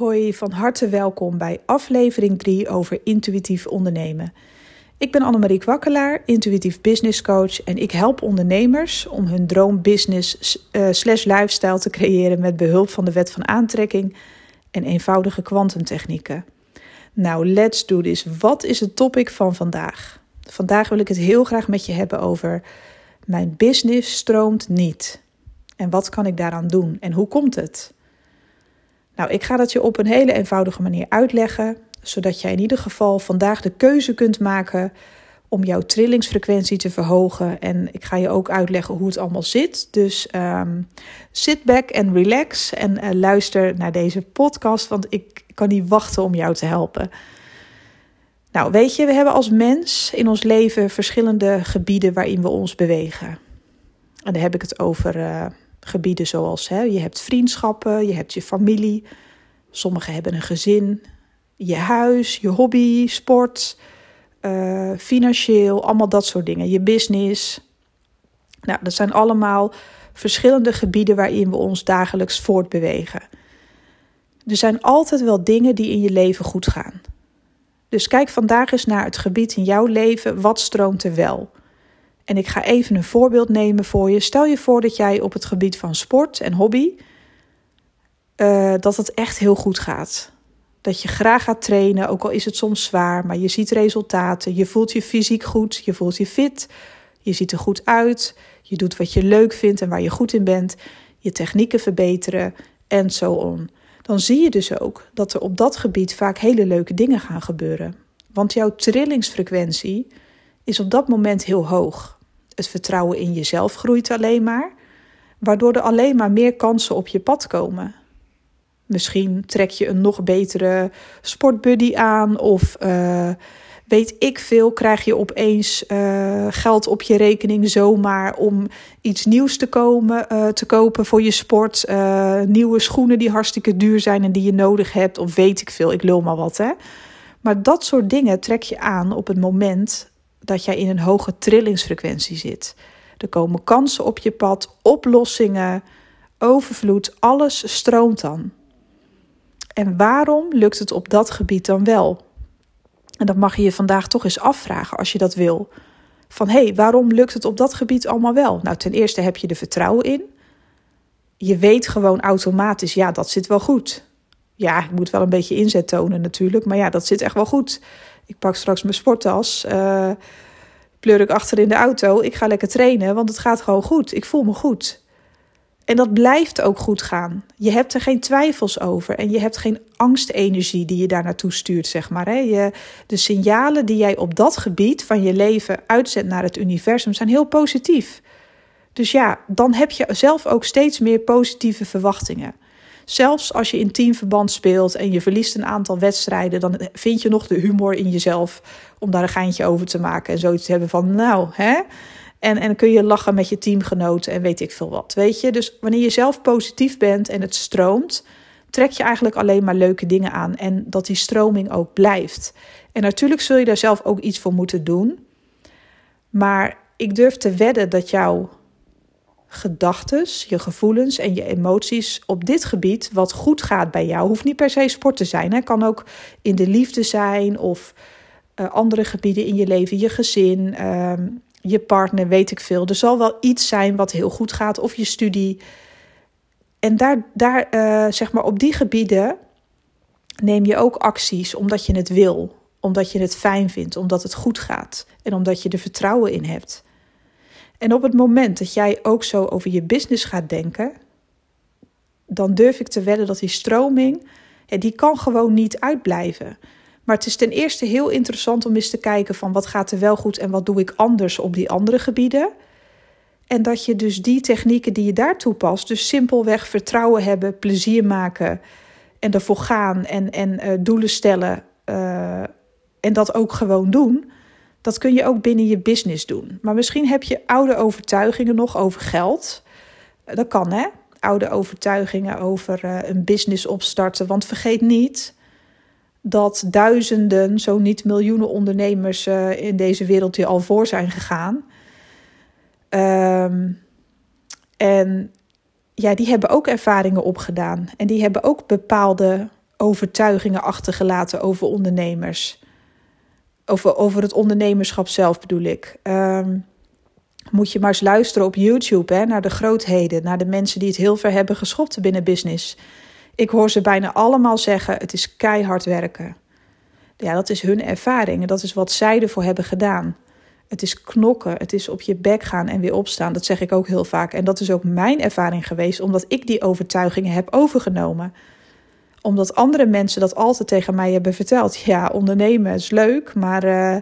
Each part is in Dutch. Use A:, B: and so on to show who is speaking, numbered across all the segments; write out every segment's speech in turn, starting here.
A: Hoi, van harte welkom bij aflevering 3 over intuïtief ondernemen. Ik ben Annemarie Kwakkelaar, intuïtief business coach en ik help ondernemers om hun droombusiness uh, slash lifestyle te creëren met behulp van de wet van aantrekking en eenvoudige kwantentechnieken. Nou, let's do this. Wat is het topic van vandaag? Vandaag wil ik het heel graag met je hebben over mijn business stroomt niet. En wat kan ik daaraan doen en hoe komt het? Nou, ik ga dat je op een hele eenvoudige manier uitleggen, zodat jij in ieder geval vandaag de keuze kunt maken om jouw trillingsfrequentie te verhogen. En ik ga je ook uitleggen hoe het allemaal zit. Dus um, sit back en relax en uh, luister naar deze podcast, want ik kan niet wachten om jou te helpen. Nou, weet je, we hebben als mens in ons leven verschillende gebieden waarin we ons bewegen. En daar heb ik het over uh, gebieden zoals hè, je hebt vriendschappen, je hebt je familie, sommigen hebben een gezin, je huis, je hobby, sport, uh, financieel, allemaal dat soort dingen, je business. Nou, dat zijn allemaal verschillende gebieden waarin we ons dagelijks voortbewegen. Er zijn altijd wel dingen die in je leven goed gaan. Dus kijk vandaag eens naar het gebied in jouw leven, wat stroomt er wel? En ik ga even een voorbeeld nemen voor je. Stel je voor dat jij op het gebied van sport en hobby, uh, dat het echt heel goed gaat. Dat je graag gaat trainen, ook al is het soms zwaar, maar je ziet resultaten. Je voelt je fysiek goed, je voelt je fit, je ziet er goed uit, je doet wat je leuk vindt en waar je goed in bent, je technieken verbeteren en zo on. Dan zie je dus ook dat er op dat gebied vaak hele leuke dingen gaan gebeuren. Want jouw trillingsfrequentie is op dat moment heel hoog. Het vertrouwen in jezelf groeit alleen maar, waardoor er alleen maar meer kansen op je pad komen. Misschien trek je een nog betere sportbuddy aan of uh, weet ik veel, krijg je opeens uh, geld op je rekening zomaar om iets nieuws te, komen, uh, te kopen voor je sport. nieuwe schoenen die hartstikke duur zijn en die je nodig hebt of weet ik veel, ik lul maar wat hè. Maar dat soort dingen trek je aan op het moment dat jij in een hoge trillingsfrequentie zit. Er komen kansen op je pad, oplossingen, overvloed, alles stroomt dan. En waarom lukt het op dat gebied dan wel? En dat mag je je vandaag toch eens afvragen als je dat wil. Van hé, hey, waarom lukt het op dat gebied allemaal wel? Nou, ten eerste heb je er vertrouwen in. Je weet gewoon automatisch, ja, dat zit wel goed. Ja, ik moet wel een beetje inzet tonen natuurlijk, maar ja, dat zit echt wel goed. Ik pak straks mijn sporttas, uh, pleur ik achter in de auto. Ik ga lekker trainen, want het gaat gewoon goed. Ik voel me goed. En dat blijft ook goed gaan. Je hebt er geen twijfels over en je hebt geen angstenergie die je daar naartoe stuurt, zeg maar. Hè. Je, de signalen die jij op dat gebied van je leven uitzendt naar het universum zijn heel positief. Dus ja, dan heb je zelf ook steeds meer positieve verwachtingen. Zelfs als je in teamverband speelt en je verliest een aantal wedstrijden, dan vind je nog de humor in jezelf om daar een geintje over te maken en zoiets te hebben van, nou, hè? En, en kun je lachen met je teamgenoten en weet ik veel wat, weet je? Dus wanneer je zelf positief bent en het stroomt, trek je eigenlijk alleen maar leuke dingen aan en dat die stroming ook blijft. En natuurlijk zul je daar zelf ook iets voor moeten doen. Maar ik durf te wedden dat jouw gedachten, je gevoelens en je emoties op dit gebied wat goed gaat bij jou. Hoeft niet per se sport te zijn. Het kan ook in de liefde zijn of uh, andere gebieden in je leven, je gezin, uh, je partner, weet ik veel. Er zal wel iets zijn wat heel goed gaat of je studie. En daar, daar uh, zeg maar op die gebieden neem je ook acties omdat je het wil, omdat je het fijn vindt, omdat het goed gaat en omdat je er vertrouwen in hebt. En op het moment dat jij ook zo over je business gaat denken, dan durf ik te wedden dat die stroming, die kan gewoon niet uitblijven. Maar het is ten eerste heel interessant om eens te kijken van wat gaat er wel goed en wat doe ik anders op die andere gebieden. En dat je dus die technieken die je daar toepast, dus simpelweg vertrouwen hebben, plezier maken en ervoor gaan en, en uh, doelen stellen uh, en dat ook gewoon doen, dat kun je ook binnen je business doen. Maar misschien heb je oude overtuigingen nog over geld. Dat kan hè, oude overtuigingen over uh, een business opstarten. Want vergeet niet dat duizenden, zo niet miljoenen ondernemers uh, in deze wereld die al voor zijn gegaan. Um, en ja, die hebben ook ervaringen opgedaan. En die hebben ook bepaalde overtuigingen achtergelaten over ondernemers. Over, over het ondernemerschap zelf bedoel ik. Ehm, moet je maar eens luisteren op YouTube hè, naar de grootheden, naar de mensen die het heel ver hebben geschopt binnen business. Ik hoor ze bijna allemaal zeggen: het is keihard werken. Ja, dat is hun ervaring en dat is wat zij ervoor hebben gedaan. Het is knokken, het is op je bek gaan en weer opstaan. Dat zeg ik ook heel vaak. En dat is ook mijn ervaring geweest, omdat ik die overtuigingen heb overgenomen. Omdat andere mensen dat altijd tegen mij hebben verteld. Ja, ondernemen is leuk, maar uh,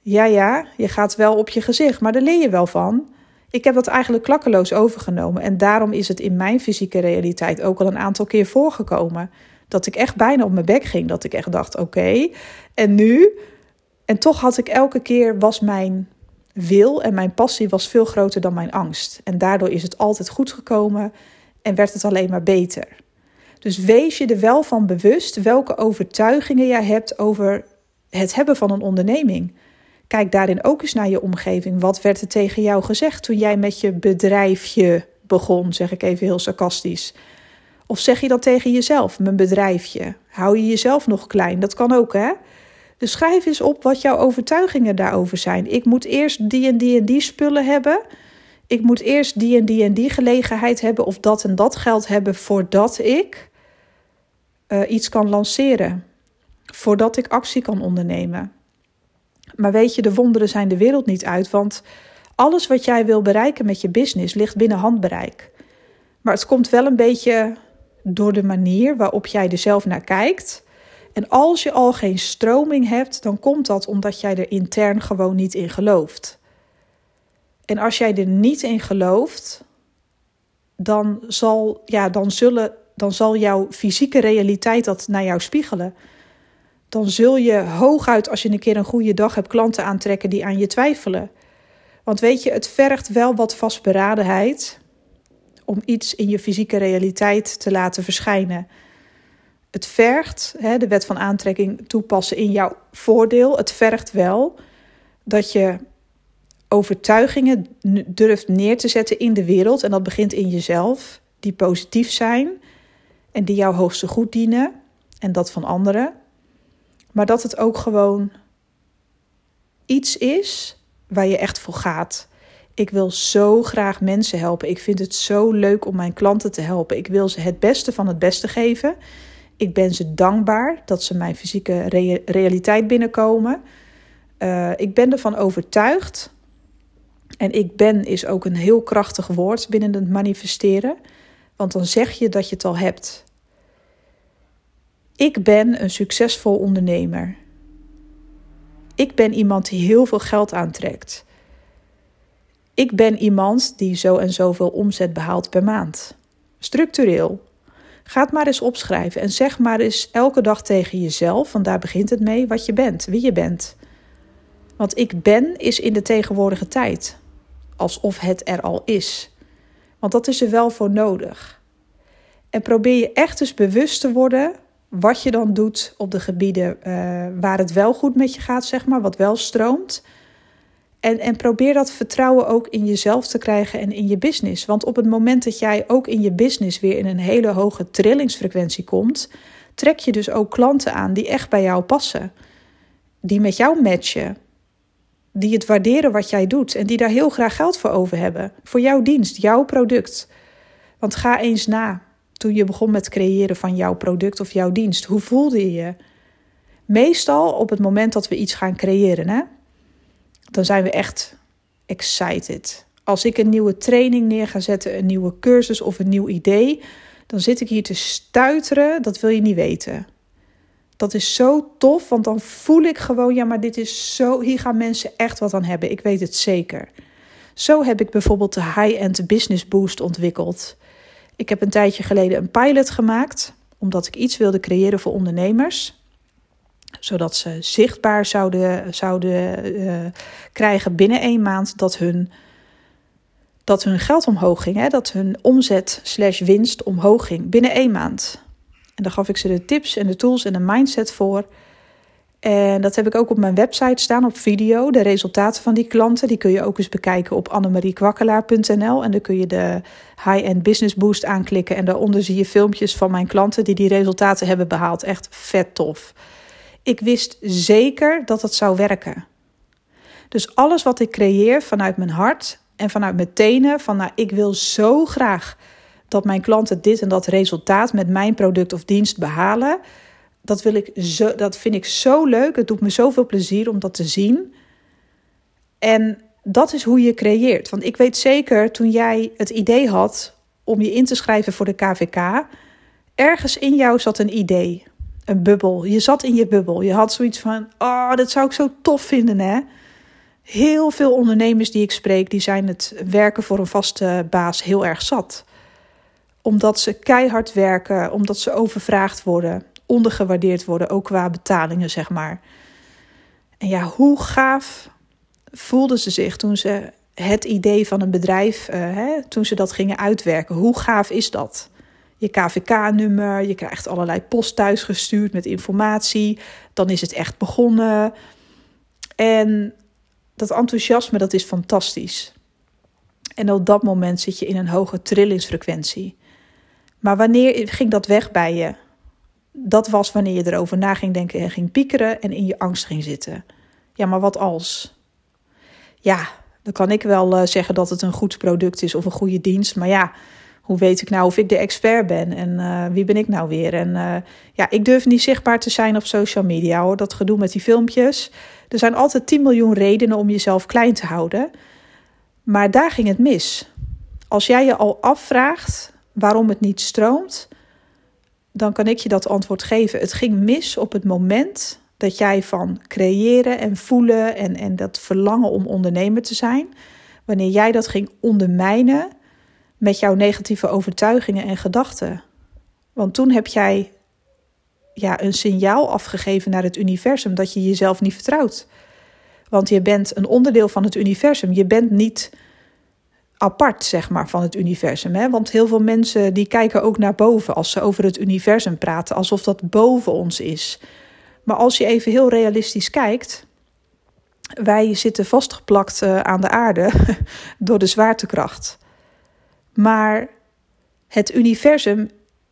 A: ja, ja, je gaat wel op je gezicht, maar daar leer je wel van. Ik heb dat eigenlijk klakkeloos overgenomen en daarom is het in mijn fysieke realiteit ook al een aantal keer voorgekomen. Dat ik echt bijna op mijn bek ging, dat ik echt dacht: oké, en nu? En toch had ik elke keer was mijn wil en mijn passie was veel groter dan mijn angst. En daardoor is het altijd goed gekomen en werd het alleen maar beter. Dus wees je er wel van bewust welke overtuigingen jij hebt over het hebben van een onderneming. Kijk daarin ook eens naar je omgeving. Wat werd er tegen jou gezegd toen jij met je bedrijfje begon, zeg ik even heel sarcastisch. Of zeg je dat tegen jezelf, mijn bedrijfje? Hou je jezelf nog klein? Dat kan ook, hè? Dus schrijf eens op wat jouw overtuigingen daarover zijn. Ik moet eerst die en die en die spullen hebben. Ik moet eerst die en die en die gelegenheid hebben of dat en dat geld hebben voordat ik uh, iets kan lanceren. Voordat ik actie kan ondernemen. Maar weet je, de wonderen zijn de wereld niet uit, want alles wat jij wil bereiken met je business ligt binnen handbereik. Maar het komt wel een beetje door de manier waarop jij er zelf naar kijkt. En als je al geen stroming hebt, dan komt dat omdat jij er intern gewoon niet in gelooft. En als jij er niet in gelooft, dan zal, ja, dan zullen, dan zal jouw fysieke realiteit dat naar jou spiegelen dan zul je hooguit als je een keer een goede dag hebt klanten aantrekken die aan je twijfelen. Want weet je, het vergt wel wat vastberadenheid om iets in je fysieke realiteit te laten verschijnen. Het vergt, hè, de wet van aantrekking toepassen in jouw voordeel. Het vergt wel dat je overtuigingen durft neer te zetten in de wereld. En dat begint in jezelf, die positief zijn en die jouw hoogste goed dienen en dat van anderen. Maar dat het ook gewoon iets is waar je echt voor gaat. Ik wil zo graag mensen helpen. Ik vind het zo leuk om mijn klanten te helpen. Ik wil ze het beste van het beste geven. Ik ben ze dankbaar dat ze mijn fysieke realiteit binnenkomen. Uh, ik ben ervan overtuigd. En ik ben is ook een heel krachtig woord binnen het manifesteren. Want dan zeg je dat je het al hebt. Ik ben een succesvol ondernemer. Ik ben iemand die heel veel geld aantrekt. Ik ben iemand die zo en zoveel omzet behaalt per maand. Structureel. Ga het maar eens opschrijven en zeg maar eens elke dag tegen jezelf, want daar begint het mee, wat je bent, wie je bent. Want ik ben is in de tegenwoordige tijd. Alsof het er al is. Want dat is er wel voor nodig. En probeer je echt eens bewust te worden wat je dan doet op de gebieden uh, waar het wel goed met je gaat, zeg maar, wat wel stroomt. En, en probeer dat vertrouwen ook in jezelf te krijgen en in je business. Want op het moment dat jij ook in je business weer in een hele hoge trillingsfrequentie komt, trek je dus ook klanten aan die echt bij jou passen. Die met jou matchen. Die het waarderen wat jij doet en die daar heel graag geld voor over hebben. Voor jouw dienst, jouw product. Want ga eens na toen je begon met creëren van jouw product of jouw dienst? Hoe voelde je je? Meestal op het moment dat we iets gaan creëren, hè, dan zijn we echt excited. Als ik een nieuwe training neer ga zetten, een nieuwe cursus of een nieuw idee, dan zit ik hier te stuiteren. Dat wil je niet weten. Dat is zo tof, want dan voel ik gewoon, ja, maar dit is zo, hier gaan mensen echt wat aan hebben. Ik weet het zeker. Zo heb ik bijvoorbeeld de High-End Business Boost ontwikkeld. Ik heb een tijdje geleden een pilot gemaakt, omdat ik iets wilde creëren voor ondernemers zodat ze zichtbaar zouden, zouden uh, krijgen binnen één maand dat hun, dat hun geld omhoog ging. Hè? Dat hun omzet slash winst omhoog ging binnen één maand. En dan gaf ik ze de tips en de tools en de mindset voor. En dat heb ik ook op mijn website staan op video. De resultaten van die klanten, die kun je ook eens bekijken op annemariekwakkelaar.nl. En dan kun je de High-End Business Boost aanklikken. En daaronder zie je filmpjes van mijn klanten die die resultaten hebben behaald. Echt vet tof. Ik wist zeker dat het zou werken. Dus alles wat ik creëer vanuit mijn hart en vanuit mijn tenen, van nou, ik wil zo graag dat mijn klanten dit en dat resultaat met mijn product of dienst behalen. Dat, wil ik zo, dat vind ik zo leuk. Het doet me zoveel plezier om dat te zien. En dat is hoe je creëert. Want ik weet zeker, toen jij het idee had om je in te schrijven voor de KVK, ergens in jou zat een idee, een bubbel. Je zat in je bubbel. Je had zoiets van: oh, dat zou ik zo tof vinden, hè? Heel veel ondernemers die ik spreek, die zijn het werken voor een vaste baas heel erg zat. Omdat ze keihard werken, omdat ze overvraagd worden, ondergewaardeerd worden, ook qua betalingen, zeg maar. En ja, hoe gaaf voelden ze zich toen ze het idee van een bedrijf, uh, hè, toen ze dat gingen uitwerken? Hoe gaaf is dat? Je KVK-nummer, je krijgt allerlei post thuis gestuurd met informatie. Dan is het echt begonnen. En dat enthousiasme, dat is fantastisch. En op dat moment zit je in een hoge trillingsfrequentie. Maar wanneer ging dat weg bij je? Dat was wanneer je erover na ging denken en ging piekeren en in je angst ging zitten. Ja, maar wat als? Ja, dan kan ik wel uh, zeggen dat het een goed product is of een goede dienst. Maar ja, hoe weet ik nou of ik de expert ben en uh, wie ben ik nou weer? En uh, ja, ik durf niet zichtbaar te zijn op social media hoor. Dat gedoe met die filmpjes. Er zijn altijd 10 miljoen redenen om jezelf klein te houden. Maar daar ging het mis. Als jij je al afvraagt waarom het niet stroomt, dan kan ik je dat antwoord geven. Het ging mis op het moment dat jij van creëren en voelen en, en dat verlangen om ondernemer te zijn, wanneer jij dat ging ondermijnen met jouw negatieve overtuigingen en gedachten. Want toen heb jij ja, een signaal afgegeven naar het universum dat je jezelf niet vertrouwt. Want je bent een onderdeel van het universum. Je bent niet apart, zeg maar, van het universum. Hè? Want heel veel mensen die kijken ook naar boven als ze over het universum praten, alsof dat boven ons is. Maar als je even heel realistisch kijkt, wij zitten vastgeplakt eh, aan de aarde door de zwaartekracht. Maar het universum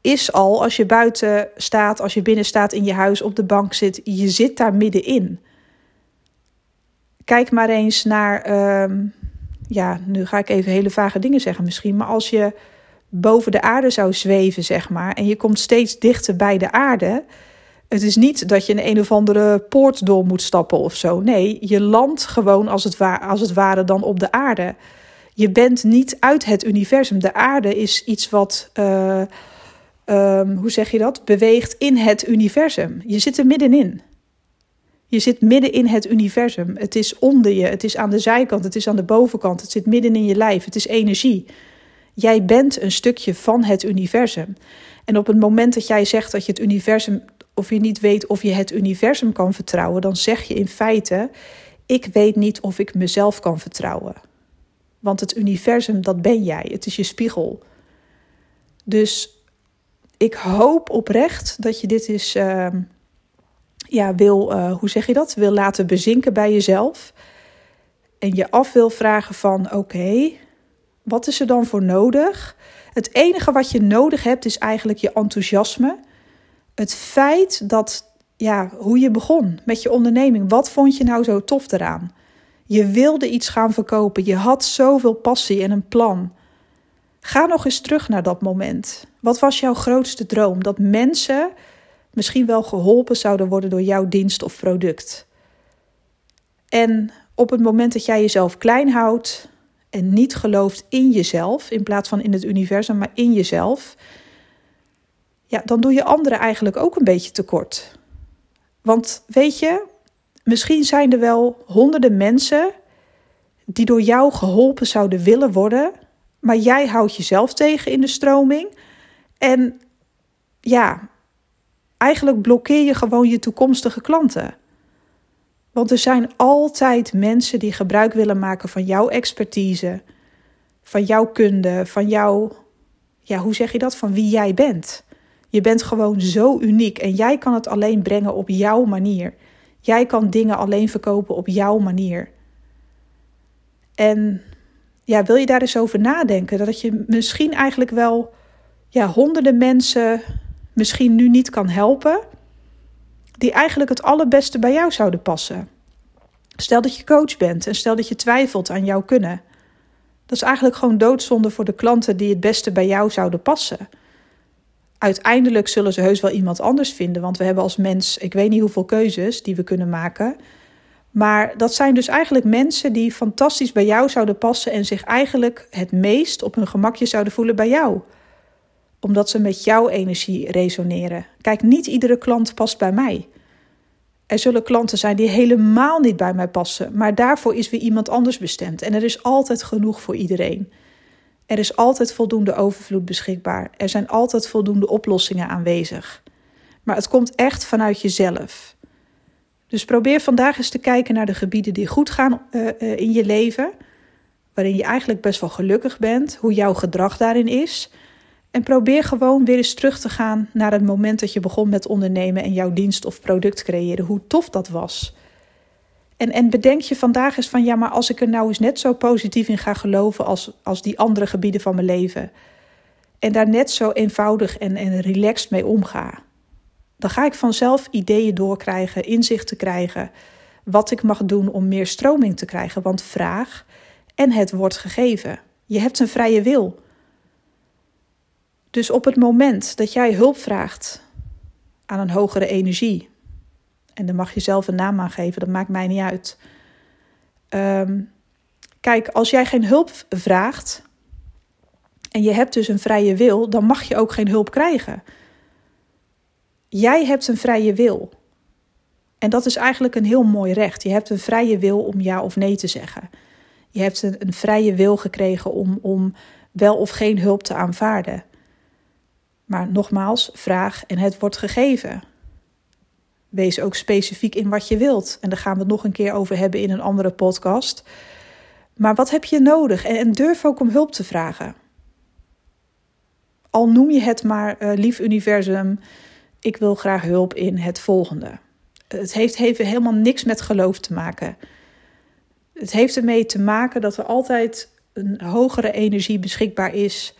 A: is al, als je buiten staat, als je binnen staat in je huis, op de bank zit, je zit daar middenin. Kijk maar eens naar, ehm, ja, nu ga ik even hele vage dingen zeggen misschien, maar als je boven de aarde zou zweven, zeg maar, en je komt steeds dichter bij de aarde. Het is niet dat je een een of andere poort door moet stappen of zo. Nee, je landt gewoon als het, als het ware dan op de aarde. Je bent niet uit het universum. De aarde is iets wat, uh, um, hoe zeg je dat, beweegt in het universum. Je zit er middenin. Je zit midden in het universum. Het is onder je, het is aan de zijkant, het is aan de bovenkant, het zit midden in je lijf, het is energie. Jij bent een stukje van het universum. En op het moment dat jij zegt dat je het universum, of je niet weet of je het universum kan vertrouwen, dan zeg je in feite: Ik weet niet of ik mezelf kan vertrouwen. Want het universum, dat ben jij. Het is je spiegel. Dus ik hoop oprecht dat je dit is, uh, ja, wil, uh, hoe zeg je dat? Wil laten bezinken bij jezelf. En je af wil vragen van, oké, wat is er dan voor nodig? Het enige wat je nodig hebt is eigenlijk je enthousiasme. Het feit dat, ja, hoe je begon met je onderneming. Wat vond je nou zo tof eraan? Je wilde iets gaan verkopen. Je had zoveel passie en een plan. Ga nog eens terug naar dat moment. Wat was jouw grootste droom? Dat mensen misschien wel geholpen zouden worden door jouw dienst of product. En op het moment dat jij jezelf klein houdt en niet gelooft in jezelf, in plaats van in het universum, maar in jezelf, ja, dan doe je anderen eigenlijk ook een beetje tekort. Want weet je, Misschien zijn er wel honderden mensen die door jou geholpen zouden willen worden, maar jij houdt jezelf tegen in de stroming. En ja, eigenlijk blokkeer je gewoon je toekomstige klanten. Want er zijn altijd mensen die gebruik willen maken van jouw expertise, van jouw kunde, van jouw, ja, hoe zeg je dat, van wie jij bent. Je bent gewoon zo uniek en jij kan het alleen brengen op jouw manier. Jij kan dingen alleen verkopen op jouw manier. En ja, wil je daar eens over nadenken? Dat je misschien eigenlijk wel ja, honderden mensen misschien nu niet kan helpen, die eigenlijk het allerbeste bij jou zouden passen. Stel dat je coach bent en stel dat je twijfelt aan jouw kunnen. Dat is eigenlijk gewoon doodzonde voor de klanten die het beste bij jou zouden passen. Uiteindelijk zullen ze heus wel iemand anders vinden, want we hebben als mens, ik weet niet hoeveel keuzes die we kunnen maken. Maar dat zijn dus eigenlijk mensen die fantastisch bij jou zouden passen en zich eigenlijk het meest op hun gemakje zouden voelen bij jou. Omdat ze met jouw energie resoneren. Kijk, niet iedere klant past bij mij. Er zullen klanten zijn die helemaal niet bij mij passen, maar daarvoor is weer iemand anders bestemd. En er is altijd genoeg voor iedereen. Er is altijd voldoende overvloed beschikbaar. Er zijn altijd voldoende oplossingen aanwezig. Maar het komt echt vanuit jezelf. Dus probeer vandaag eens te kijken naar de gebieden die goed gaan uh, uh, in je leven, waarin je eigenlijk best wel gelukkig bent, hoe jouw gedrag daarin is. En probeer gewoon weer eens terug te gaan naar het moment dat je begon met ondernemen en jouw dienst of product creëren, hoe tof dat was. En, en bedenk je vandaag eens van ja, maar als ik er nou eens net zo positief in ga geloven als, als die andere gebieden van mijn leven. En daar net zo eenvoudig en, en relaxed mee omga. Dan ga ik vanzelf ideeën doorkrijgen, inzichten krijgen. Wat ik mag doen om meer stroming te krijgen. Want vraag en het wordt gegeven. Je hebt een vrije wil. Dus op het moment dat jij hulp vraagt aan een hogere energie, en dan mag je zelf een naam aan geven, dat maakt mij niet uit. Ehm, kijk, als jij geen hulp vraagt en je hebt dus een vrije wil, dan mag je ook geen hulp krijgen. Jij hebt een vrije wil. En dat is eigenlijk een heel mooi recht. Je hebt een vrije wil om ja of nee te zeggen. Je hebt een, een vrije wil gekregen om, om wel of geen hulp te aanvaarden. Maar nogmaals, vraag en het wordt gegeven. Wees ook specifiek in wat je wilt. En daar gaan we het nog een keer over hebben in een andere podcast. Maar wat heb je nodig? En, durf ook om hulp te vragen. Al noem je het maar uh, lief universum, ik wil graag hulp in het volgende. Het heeft, heeft helemaal niks met geloof te maken. Het heeft ermee te maken dat er altijd een hogere energie beschikbaar is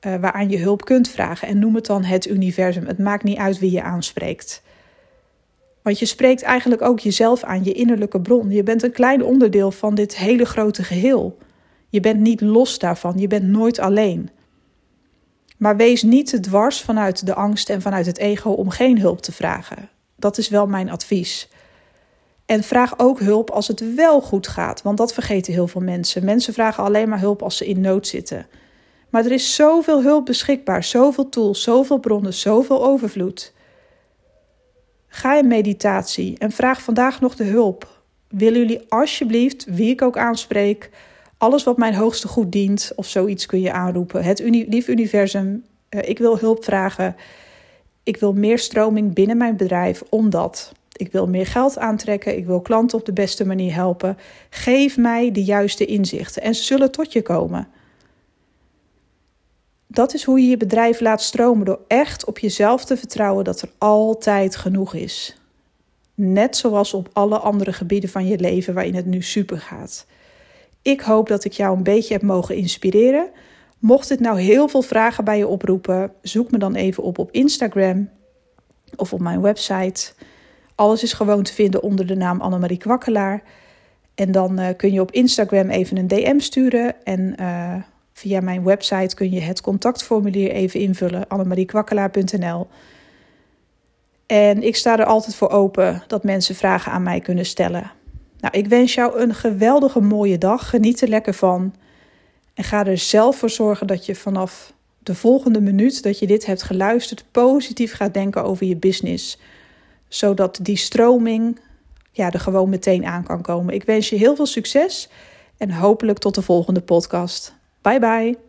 A: uh, waaraan je hulp kunt vragen. En noem het dan het universum. Het maakt niet uit wie je aanspreekt. Want je spreekt eigenlijk ook jezelf aan, je innerlijke bron. Je bent een klein onderdeel van dit hele grote geheel. Je bent niet los daarvan, je bent nooit alleen. Maar wees niet te dwars vanuit de angst en vanuit het ego om geen hulp te vragen. Dat is wel mijn advies. En vraag ook hulp als het wel goed gaat, want dat vergeten heel veel mensen. Mensen vragen alleen maar hulp als ze in nood zitten. Maar er is zoveel hulp beschikbaar, zoveel tools, zoveel bronnen, zoveel overvloed. Ga in meditatie en vraag vandaag nog de hulp. Willen jullie alsjeblieft, wie ik ook aanspreek, alles wat mijn hoogste goed dient of zoiets kun je aanroepen. Het lief universum, uh, ik wil hulp vragen. Ik wil meer stroming binnen mijn bedrijf omdat ik wil meer geld aantrekken. Ik wil klanten op de beste manier helpen. Geef mij de juiste inzichten en ze zullen tot je komen. Dat is hoe je je bedrijf laat stromen door echt op jezelf te vertrouwen dat er altijd genoeg is. Net zoals op alle andere gebieden van je leven waarin het nu super gaat. Ik hoop dat ik jou een beetje heb mogen inspireren. Mocht dit nou heel veel vragen bij je oproepen, zoek me dan even op op Instagram of op mijn website. Alles is gewoon te vinden onder de naam Annemarie Kwakkelaar. En dan uh, kun je op Instagram even een DM sturen en uh, Via mijn website kun je het contactformulier even invullen, annemariekwakkelaar.nl. En ik sta er altijd voor open dat mensen vragen aan mij kunnen stellen. Nou, ik wens jou een geweldige mooie dag. Geniet er lekker van. En ga er zelf voor zorgen dat je vanaf de volgende minuut dat je dit hebt geluisterd positief gaat denken over je business. Zodat die stroming ja, er gewoon meteen aan kan komen. Ik wens je heel veel succes en hopelijk tot de volgende podcast. Bye bye.